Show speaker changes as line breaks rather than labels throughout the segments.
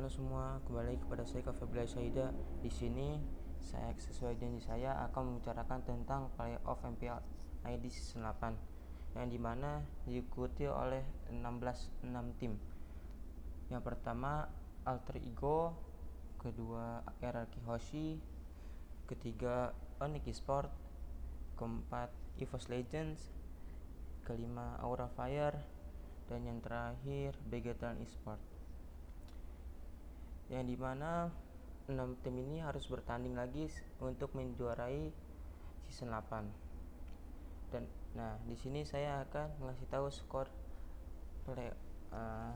Halo semua, kembali kepada saya Kafebla Syaida. Di sini saya sesuai janji saya akan membicarakan tentang playoff MPL ID season 8 yang di mana diikuti oleh 16 6 tim. Yang pertama Alter Ego, kedua RRQ Hoshi, ketiga Onyx Sport, keempat EVOS Legends, kelima Aura Fire, dan yang terakhir Vegetal Esport yang di mana 6 tim ini harus bertanding lagi untuk menjuarai season 8 dan nah di sini saya akan ngasih tahu skor play uh,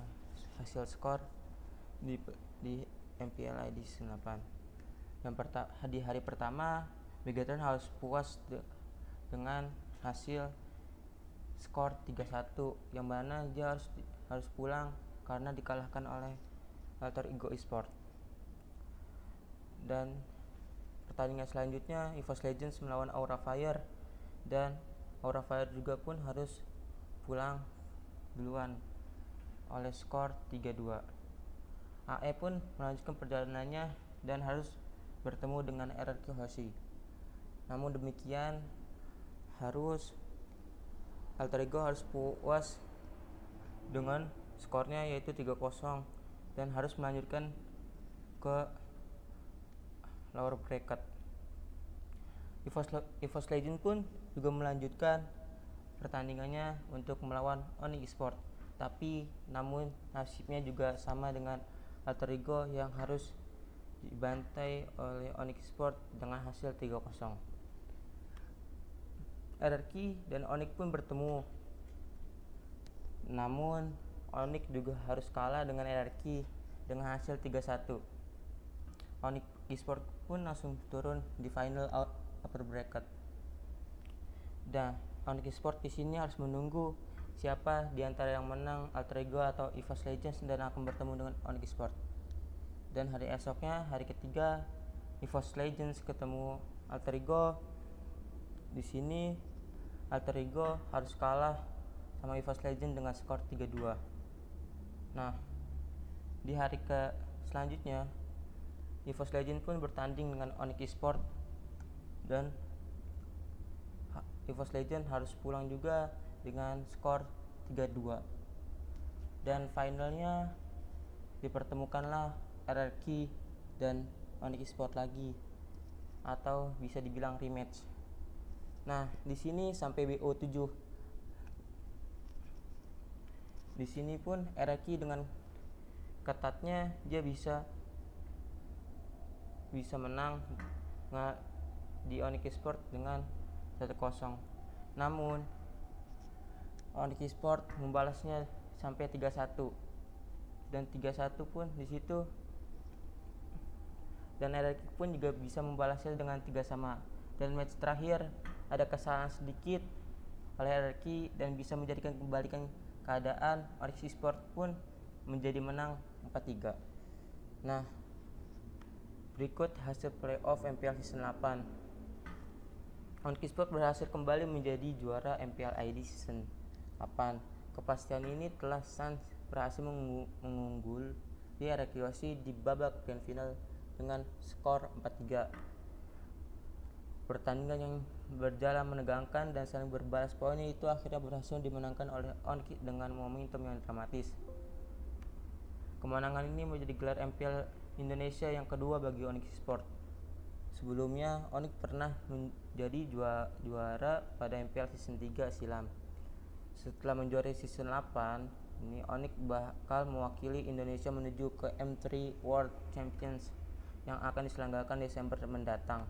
hasil skor di di MPL ID season 8 yang di hari pertama Megatron harus puas de dengan hasil skor 3-1 yang mana dia harus harus pulang karena dikalahkan oleh alter ego esport. Dan pertandingan selanjutnya EVOS Legends melawan Aura Fire. Dan Aura Fire juga pun harus pulang duluan oleh skor 3-2 AE pun melanjutkan perjalanannya dan harus bertemu dengan RRQ Hoshi. Namun demikian harus Alter Ego harus puas dengan skornya yaitu 3-0 dan harus melanjutkan ke lower bracket. EVOS, Legend pun juga melanjutkan pertandingannya untuk melawan Onyx Sport. Tapi namun nasibnya juga sama dengan Alter Ego yang harus dibantai oleh Onyx Sport dengan hasil 3-0. RRQ dan Onyx pun bertemu. Namun Onyx juga harus kalah dengan RRQ dengan hasil 3-1. Onyx Esport pun langsung turun di final upper bracket. Dan Onyx Esport di sini harus menunggu siapa di antara yang menang Alter Ego atau EVOS Legends dan akan bertemu dengan Onyx Esport. Dan hari esoknya, hari ketiga, EVOS Legends ketemu Alter Ego. Di sini Alter Ego harus kalah sama EVOS Legends dengan skor 3-2. Nah, di hari ke selanjutnya EVOS Legend pun bertanding dengan Onyx Sport dan EVOS Legend harus pulang juga dengan skor 3-2 dan finalnya dipertemukanlah RRQ dan Onyx Sport lagi atau bisa dibilang rematch. Nah, di sini sampai BO7 di sini pun Eraki dengan ketatnya dia bisa bisa menang di Onyx Sport dengan 1-0 namun Onyx Sport membalasnya sampai 3-1 dan 3-1 pun di situ dan RRQ pun juga bisa membalasnya dengan 3 sama. Dan match terakhir ada kesalahan sedikit oleh RRQ dan bisa menjadikan kembalikan keadaan Orix Sport pun menjadi menang 4-3 nah berikut hasil playoff MPL season 8 Onki Sport berhasil kembali menjadi juara MPL ID season 8 kepastian ini telah Suns berhasil mengunggul di Arakiwasi di babak grand final dengan skor 4-3 pertandingan yang berjalan menegangkan dan saling berbalas poin itu akhirnya berhasil dimenangkan oleh Onki dengan momentum yang dramatis. Kemenangan ini menjadi gelar MPL Indonesia yang kedua bagi Onyx Sport. Sebelumnya, Onyx pernah menjadi juara pada MPL season 3 silam. Setelah menjuarai season 8, ini Onyx bakal mewakili Indonesia menuju ke M3 World Champions yang akan diselenggarakan Desember mendatang.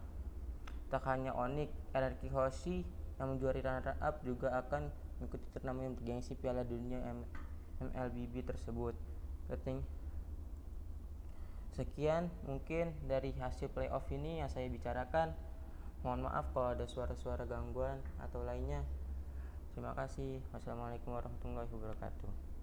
Tak hanya Onyx, RRQ Hoshi yang menjuari runner up juga akan mengikuti turnamen bergengsi Piala Dunia MLBB tersebut. Keting. Sekian mungkin dari hasil playoff ini yang saya bicarakan. Mohon maaf kalau ada suara-suara gangguan atau lainnya. Terima kasih. Wassalamualaikum warahmatullahi wabarakatuh.